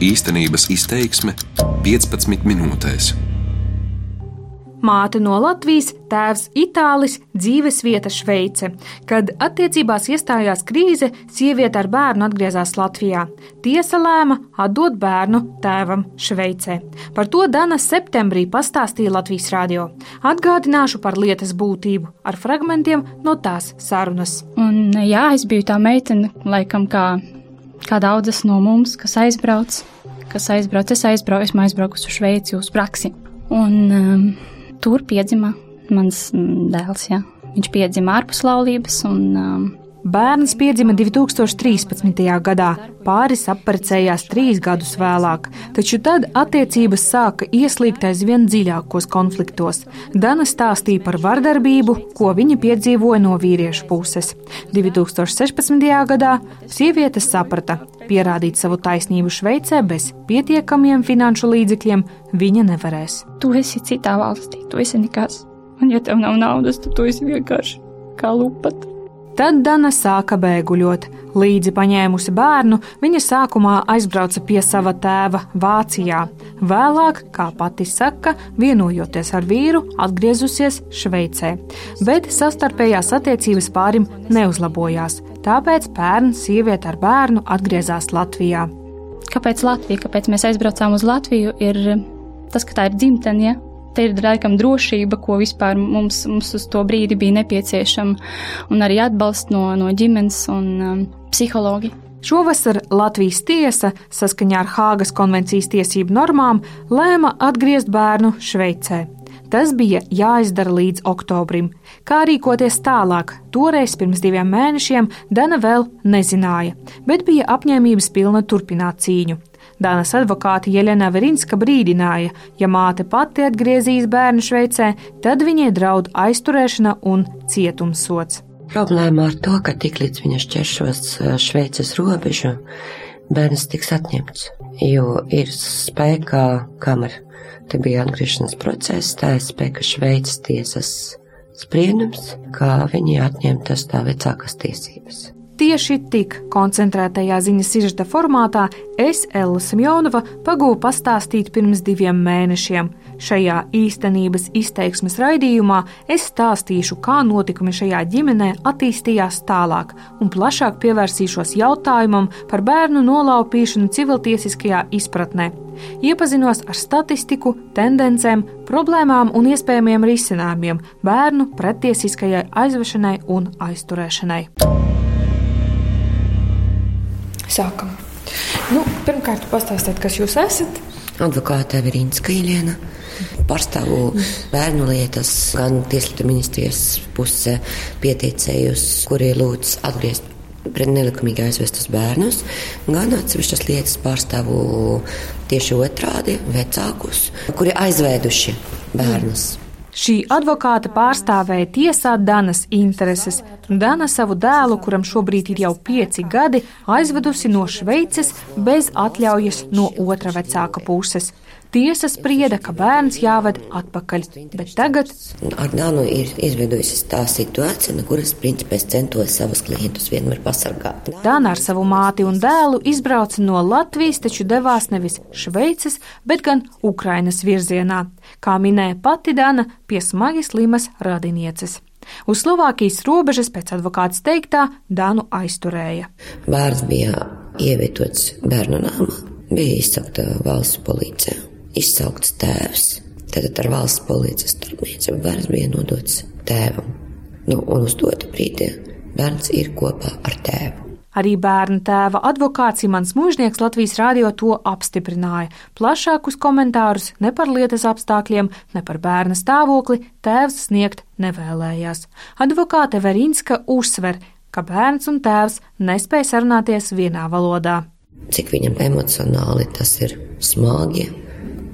Īstenības izteiksme 15 minūtēs. Māte no Latvijas, tēvs Itālis, dzīves vieta Šveice. Kad attiecībās iestājās krīze, sieviete ar bērnu atgriezās Latvijā. Tiesa lēma atdot bērnu tēvam Šveicē. Par to Dana septembrī pastāstīja Latvijas radio. Atgādināšu par lietas būtību ar fragmentiem no tās sarunas. Un, jā, es biju tā meitene, laikam, kā, kā daudzas no mums, kas aizbrauc. Kas aizbrauc, es aizbraucu, esmu aizbraukusi uz Šveici uz praksi. Un, um, tur piedzima mans mm, dēls. Jā. Viņš piedzima ārpus laulības. Un, um, Bērns piedzima 2013. gadā, pāris apprecējās trīs gadus vēlāk, taču tad attiecības sāka ieslīgt aizvien dziļākos konfliktos. Dana stāstīja par vardarbību, ko viņa piedzīvoja no vīriešu puses. 2016. gadā sieviete saprata, pierādīt savu taisnību Šveicē bez pietiekamiem finanšu līdzekļiem viņa nevarēs. Tu esi citā valstī, tu esi nekas. Un, ja tev nav naudas, tad tu esi vienkārši kā lupata. Tad Dana sāka bēguļot. Līdzi paņēmusi bērnu, viņa sākumā aizbrauca pie sava tēva Vācijā. Vēlāk, kā pati saka, vienojoties ar vīru, atgriezusies Šveicē. Bet sastarpējās attiecības pārim neuzlabojās, tāpēc pērns sieviete ar bērnu atgriezās Latvijā. Kāpēc Latvija? Kāpēc mēs aizbraucām uz Latviju? Ir tas, ka tā ir dzimtene. Ja? Te ir laikam drošība, ko vispār mums, mums uz to brīdi bija nepieciešama, un arī atbalsts no, no ģimenes un um, psihologi. Šovasar Latvijas tiesa, saskaņā ar Hāgas konvencijas tiesību normām, lēma atgriezt bērnu Šveicē. Tas bija jāizdara līdz oktobrim. Kā rīkoties tālāk, toreiz pirms diviem mēnešiem Dana vēl nezināja, bet bija apņēmības pilna turpināt cīņu. Dānas advokāte Jelena Verinska brīdināja, ja māte pati atgriezīs bērnu Šveicē, tad viņai draud aizturēšana un cietumsots. Problēma ar to, ka tiklīdz viņa šķēršos eh, Šveices robežu, bērns tiks atņemts, jo ir spēkā kamera. Te bija atgriešanās process, tā ir spēka Šveices tiesas spriedums, kā viņi atņemtas tā vecākas tiesības. Tieši tik koncentrētajā ziņas sižeta formātā es, Ella Simjonova, pagūvu pastāstīt pirms diviem mēnešiem. Šajā īstenības izteiksmes raidījumā es stāstīšu, kā notikumi šajā ģimenē attīstījās tālāk, un plašāk pievērsīšos jautājumam par bērnu nolaupīšanu civiltiesiskajā izpratnē. Iepazinos ar statistiku, tendencēm, problēmām un iespējamiem risinājumiem bērnu pretiesiskajai aizvešanai un aizturēšanai. Sākam. Nu, pirmkārt, pastāstiet, kas jūs esat. Advokāte Verīnska Iliena. Pārstāvu bērnu lietas gan Tieslietu ministrijas pusē pieteicējus, kuri lūdz atgriezt pret nelikumīgi aizvestus bērnus, gan atsevišķas lietas pārstāvu tieši otrādi vecākus, kuri aizvēduši bērnus. Mm. Šī advokāta pārstāvēja tiesāt Danas intereses. Dana savu dēlu, kuram šobrīd ir jau pieci gadi, aizvedusi no Šveices bez atļaujas no otra vecāka puses. Tiesa sprieda, ka bērns jāved atpakaļ, bet tagad. Ar Dānu ir izveidojusies tā situācija, no kuras principā es centos savus klientus vienmēr pasargāt. Dāna ar savu māti un dēlu izbrauca no Latvijas, taču devās nevis Šveices, bet gan Ukrainas virzienā. Kā minēja pati Dāna, pie smagi slimas radinieces. Uz Slovākijas robežas pēc advokāta teiktā Dānu aizturēja. Bērns bija ievietots bērnu nāmā, bija izsaukta valsts policija izsaukts tēvs. Tad ar valsts policijas starpniecību bērns bija nodots tēvam. Nu, un uz dotu brīdi bērns ir kopā ar tēvu. Arī bērna tēva advokāts Imants Mūžnieks Latvijas rādio to apstiprināja. Plašākus komentārus ne par lietas apstākļiem, ne par bērna stāvokli tēvs sniegt nevēlējās. Advokāte Verīnska uzsver, ka bērns un tēvs nespēja sarunāties vienā valodā. Cik viņam emocionāli tas ir smagi,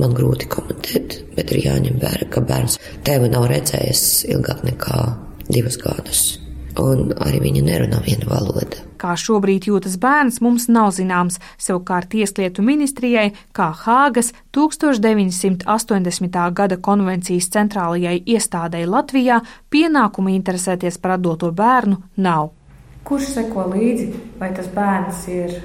man grūti komentēt, bet ir jāņem vērā, ka bērns tevi nav redzējis ilgāk nekā divus gadus. Un arī viņa nerunā vienu valodu. Kā šobrīd jūtas bērns, mums nav zināms. Savukārt Tieslietu ministrijai, kā Hāgas 1980. gada konvencijas centrālajai iestādēji Latvijā, pienākuma interesēties par atdoto bērnu nav. Kurš seko līdzi, vai tas bērns ir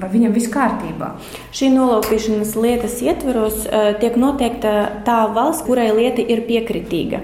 vai viņam viss kārtībā? Šī nolaupīšanas lietas ietvaros uh, tiek noteikta tā valsts, kurai lieta ir piekritīga.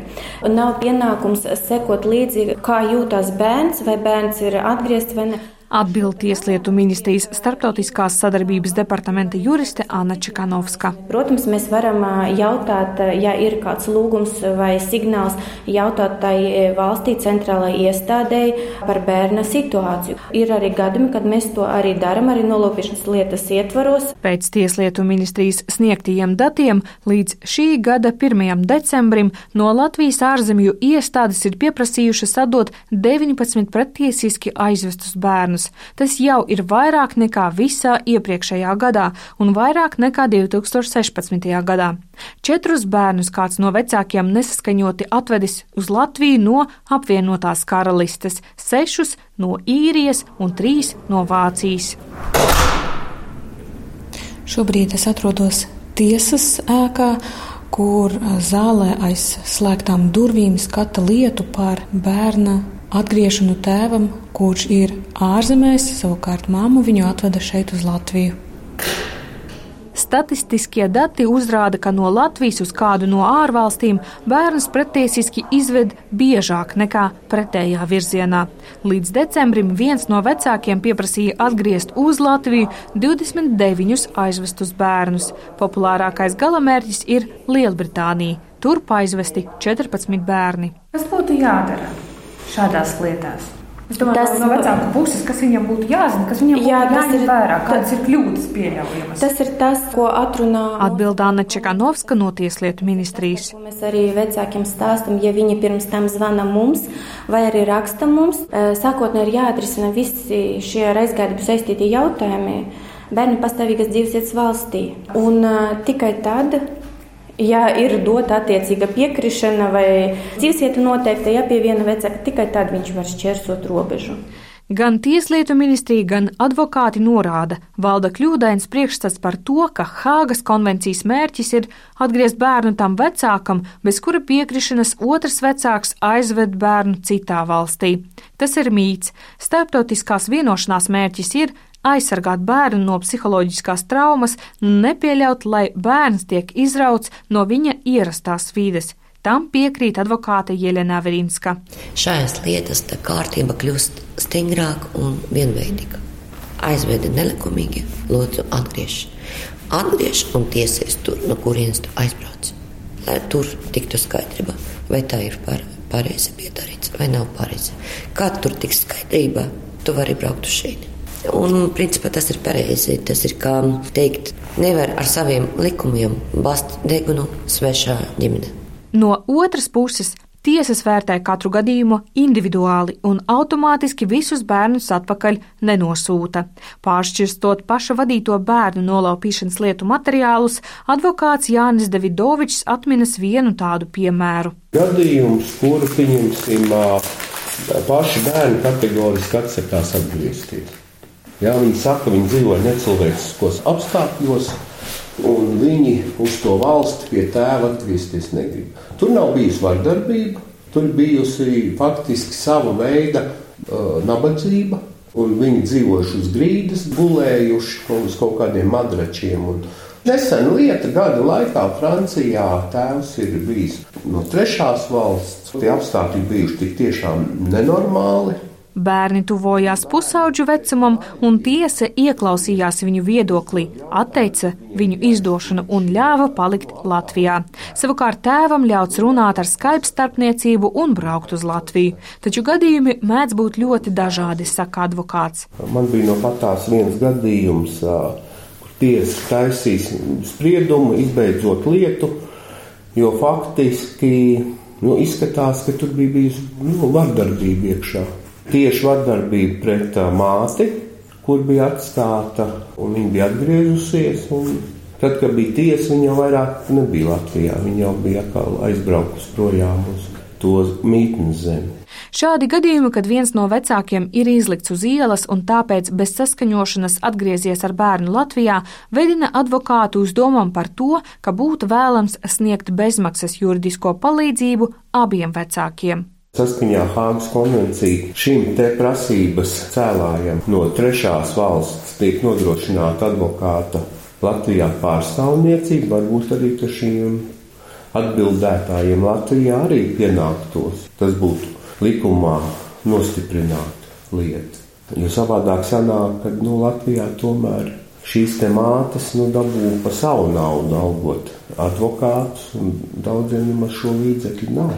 Nav pienākums sekot līdzi, kā jūtas bērns, vai bērns ir atgriezts vai ne. Atbild Tieslietu ministrijas starptautiskās sadarbības departamenta juriste Anna Čekanovska. Protams, mēs varam jautāt, ja ir kāds lūgums vai signāls, jautāt tai valstī centrālajai iestādēji par bērna situāciju. Ir arī gadījumi, kad mēs to arī darām, arī nolopīšanas lietas ietvaros. Pēc Tieslietu ministrijas sniegtajiem datiem līdz šī gada 1. decembrim no Latvijas ārzemju iestādes ir pieprasījušas atdot 19 pretiesiski aizvestus bērnus bērnus. Tas jau ir vairāk nekā visā iepriekšējā gadā un vairāk nekā 2016. gadā. Četrus bērnus kāds no vecākiem nesaskaņoti atvedis uz Latviju no apvienotās karalistes, sešus no īrijas un trīs no Vācijas. Šobrīd es atrodos tiesas ēkā, kur zālē aiz slēgtām durvīm skata lietu par bērna atgriešanu tēvam, kurš ir ārzemēs, savukārt māmu viņu atveda šeit uz Latviju. Statistiskie dati uzrāda, ka no Latvijas uz kādu no ārvalstīm bērnus pretiesiski izved biežāk nekā pretējā virzienā. Līdz decembrim viens no vecākiem pieprasīja atgriezt uz Latviju 29 aizvestus bērnus. Populārākais galamērķis ir Lielbritānija. Turp aizvesti 14 bērni. Kas būtu jādara? Šādās lietās? Es domāju, tas no vecāku puses, kas viņam būtu jāzina, kas viņam jā, būtu jāņem ir, vērā, kādas ir kļūdas pieļaujamas. Tas ir tas, ko atrunā atbildā Anna Čekanovska no Tieslietu ministrijas. Mēs arī vecākiem stāstam, ja viņi pirms tam zvana mums vai arī raksta mums, e, sākotnēji ir jāatrisina visi šie ar aizgādību saistītie jautājumi bērnu pastāvīgas dzīvesvietas valstī. Un uh, tikai tad Ja ir dota attiecīga piekrišana vai dzīvesvieta noteikta, ja pie viena vecāka, tikai tad viņš var šķērsot robežu. Gan Tieslietu ministrija, gan advokāti norāda, valda kļūdains priekšstats par to, ka Hāgas konvencijas mērķis ir atgriezt bērnu tam vecākam, bez kura piekrišanas otrs vecāks aizved bērnu citā valstī. Tas ir mīts. Starptautiskās vienošanās mērķis ir aizsargāt bērnu no psiholoģiskās traumas, nepieļaut, lai bērns tiek izrauts no viņa ierastās vides. Tam piekrīt advokāte Jelena Verinska. Šajās lietās tā kārtība kļūst stingrāka un vienveidīga. Aizvedi nelikumīgi, lūdzu, atgriež. Atgriež un tiesies tur, no kurienes tu aizbrauc. Lai tur tiktu skaidrība, vai tā ir par, pareizi piedarīts vai nav pareizi. Kad tur tiks skaidrība, tu vari braukt uz šeit. Un, principā, tas ir pareizi. Tas ir kā teikt, nevar ar saviem likumiem bast degunu svešā ģimene. No otras puses, tiesas vērtē katru gadījumu individuāli un automātiski visus bērnus atpakaļ nenosūta. Pāršķirstot paša vadīto bērnu nolaupīšanas lietu materiālus, advokāts Jānis Davidovičs atminas vienu tādu piemēru. Gadījums, kuru pieņemsim, paši bērni kategoriski atsakās atgriezties. Jā, viņi saka, viņi dzīvo necilvēciskos apstākļos, un viņi uz to valsti pie tēva atgriezties negrib. Tur nav bijusi vardarbība, tur bijusi faktiski sava veida uh, nabadzība, un viņi dzīvojuši uz grīdas, gulējuši uz kaut kādiem madračiem. Un, Nesen lieta gada laikā Francijā tēvs ir bijis no trešās valsts. Tie apstākļi bijuši tik tiešām nenormāli. Bērni tuvojās pusauģu vecumam, un tiesa ieklausījās viņu viedoklī, atteica viņu izdošanu un ļāva palikt Latvijā. Savukārt tēvam ļauts runāt ar Skype starpniecību un braukt uz Latviju. Taču gadījumi mēdz būt ļoti dažādi, saka advokāts. Man bija no patās viens gadījums, kur tiesa taisīs spriedumu, izbeidzot lietu, jo faktiski nu, izskatās, ka tur bija bijusi nu, vardarbība iekšā tieši vardarbība pret māti, kur bija atstāta, un viņa bija atgriezusies. Tad, kad bija tiesa, viņa jau vairāk nebija Latvijā. Viņa jau bija aizbraukusi projām uz to mītnes zemi. Šādi gadījumi, kad viens no vecākiem ir izlikts uz ielas un tāpēc bez saskaņošanas atgriezies ar bērnu Latvijā, vedina advokātu uz domām par to, ka būtu vēlams sniegt bezmaksas juridisko palīdzību abiem vecākiem. Saskaņā Hāgas konvencija šim te prasības cēlājam no trešās valsts tiek nodrošināta advokāta Latvijā pārstāvniecība, varbūt arī šiem atbildētājiem Latvijā arī pienāktos. Tas būtu likumā nostiprināt lietu. Jo savādāk sanāk, ka nu, Latvijā tomēr šīs mātes nu, dabū pa savu naudu algot advokātus, un daudziem nemaz šo līdzekļu nav.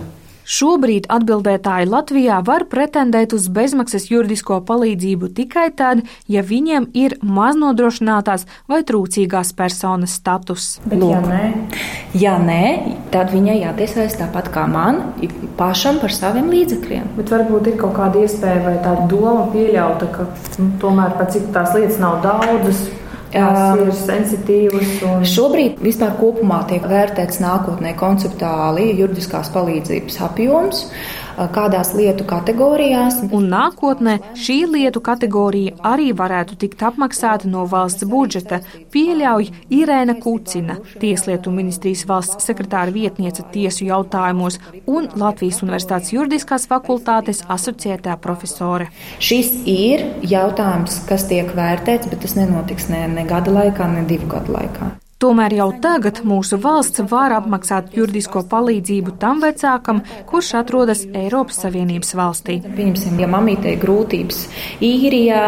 Šobrīd atbildētāji Latvijā var pretendēt uz bezmaksas juridisko palīdzību tikai tad, ja viņiem ir maznodrošinātās vai trūcīgās personas status. Bet, ja nē, ja nē, tad viņai jātiesājas tāpat kā man, pašam par saviem līdzekļiem. Bet varbūt ir kaut kāda iespēja vai tāda doma pieļauta, ka nu, tomēr pat cik tās lietas nav daudzas Tās ir sensitīvas. Un... Šobrīd vispār kopumā tiek vērtēts nākotnē konceptuāli juridiskās palīdzības apjoms kādās lietu kategorijās. Un nākotnē šī lietu kategorija arī varētu tikt apmaksāta no valsts budžeta, pieļauj Irēna Kucina, Tieslietu ministrijas valsts sekretāra vietniece tiesu jautājumos un Latvijas Universitātes juridiskās fakultātes asociētā profesore. Šis ir jautājums, kas tiek vērtēts, bet tas nenotiks ne, ne gada laikā, ne divu gadu laikā. Tomēr jau tagad mūsu valsts var apmaksāt juridisko palīdzību tam vecākam, kurš atrodas Eiropas Savienības valstī. Pieņemsim, ja mamītei grūtības īrijā,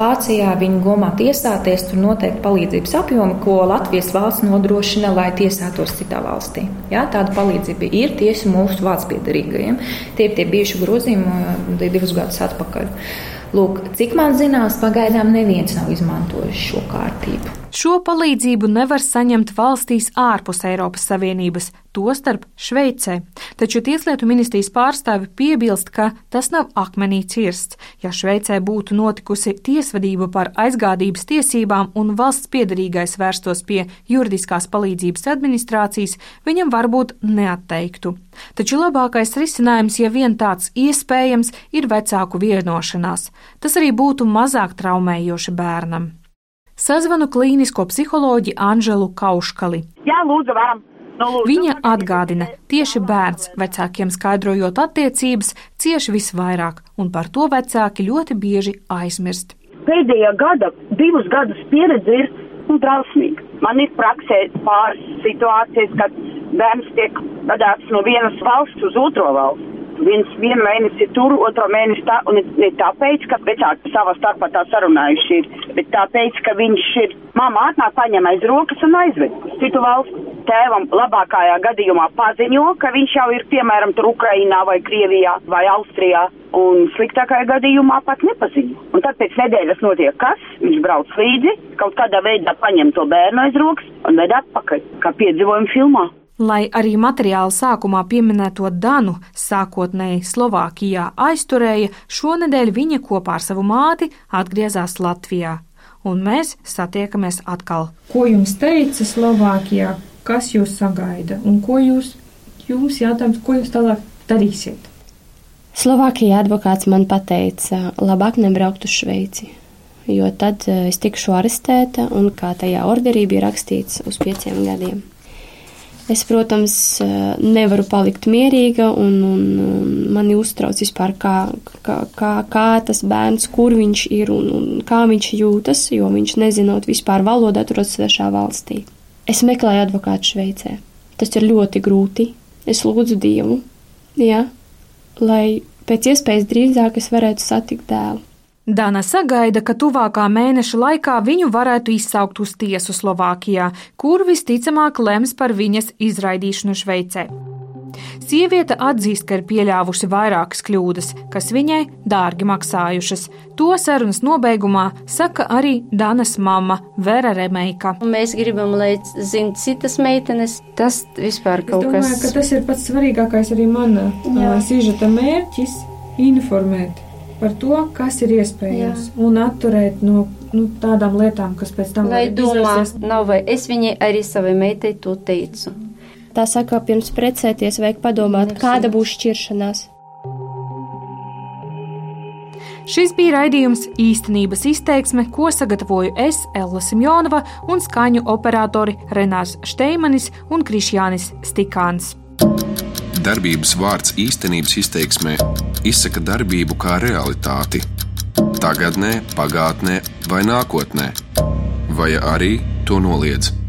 Vācijā, viņa gomā tiesāties, tur noteikti palīdzības apjomi, ko Latvijas valsts nodrošina, lai tiesātos citā valstī. Jā, tāda palīdzība ir tieši mūsu valsts piedarīgajiem. Tie ir tie bijuši grozījumi divus gadus atpakaļ. Lūk, cik man zināms, pagaidām neviens nav izmantojis šo kārtību. Šo palīdzību nevar saņemt valstīs ārpus Eiropas Savienības, tostarp Šveicē, taču Tieslietu ministrijas pārstāvi piebilst, ka tas nav akmenī cirsts. Ja Šveicē būtu notikusi tiesvedība par aizgādības tiesībām un valsts piedarīgais vērstos pie juridiskās palīdzības administrācijas, viņam varbūt neatteiktu. Taču labākais risinājums, ja vien tāds iespējams, ir vecāku vienošanās. Tas arī būtu mazāk traumējoši bērnam. Sazvanu klīnisko psiholoģi Anželu Kauškali. Jā, lūdzu, varam. No, lūdzu. Viņa atgādina, tieši bērns vecākiem skaidrojot attiecības, cieši visvairāk, un par to vecāki ļoti bieži aizmirst. Pēdējā gada, divus gadus pieredze ir nu, drausmīga. Man ir praksē pāris situācijas, kad bērns tiek vadāts no vienas valsts uz otro valsts viens vienu mēnesi tur, otro mēnesi tā, un ne tāpēc, ka vecāki savā starpā tā sarunājuši ir, bet tāpēc, ka viņš ir, mamma atnāk paņem aiz rokas un aizved uz citu valstu. Tēvam labākajā gadījumā paziņo, ka viņš jau ir, piemēram, tur Ukrainā vai Krievijā vai Austrijā, un sliktākajā gadījumā pat nepaziņo. Un tad pēc nedēļas notiek kas? Viņš brauc līdzi, kaut kādā veidā paņem to bērnu aiz rokas un ved atpakaļ, kā piedzīvojumu filmā. Lai arī materiāla sākumā pieminēto Danu sākotnēji Slovākijā aizturēja, šonadēļ viņa kopā ar savu māti atgriezās Latvijā. Un mēs satiekamies atkal. Ko jums teica Slovākijā? Kas jūs sagaida? Un ko jūs, jums jautājums, ko jūs tālāk darīsiet? Slovākijā advokāts man teica, labāk nebraukt uz Šveici, jo tad eh, es tikšu arestēta un kā tajā orderī bija rakstīts uz pieciem gadiem. Es, protams, nevaru palikt mierīga, un, un, un mani uztrauc vispār, kā, kā, kā, kā tas bērns, kur viņš ir un, un kā viņš jūtas, jo viņš nezinot vispār valodu, atrodas svešā valstī. Es meklēju advokātu Šveicē. Tas ir ļoti grūti. Es lūdzu Dievu, ja, lai pēc iespējas drīzāk es varētu satikt dēlu. Dana sagaida, ka tuvākā mēneša laikā viņu varētu izsaukt uz tiesu Slovākijā, kur visticamāk lems par viņas izraidīšanu Šveicē. Sieviete atzīst, ka ir pieļāvusi vairākas kļūdas, kas viņai dārgi maksājušas. To sarunas nobeigumā saka arī Danas mamma Vera Remeika. Mēs gribam, lai zinātu citas meitenes, tas vispār kaut domāju, kas. Ka tas ir pats svarīgākais arī mana sižeta mērķis - informēt par to, kas ir iespējams, Jā. un atturēt no nu, tādām lietām, kas pēc tam vai domā, nav vai es viņai arī savai meitai to teicu. Tā saka, pirms precēties vajag padomāt, Merci. kāda būs šķiršanās. Šis bija raidījums īstenības izteiksme, ko sagatavoju es, Ella Simjonova, un skaņu operatori Renārs Šteimanis un Krišjānis Stikāns. Darbības vārds īstenības izteiksmē izsaka darbību kā realitāti. tagadnē, pagātnē vai nākotnē, vai arī to noliedz.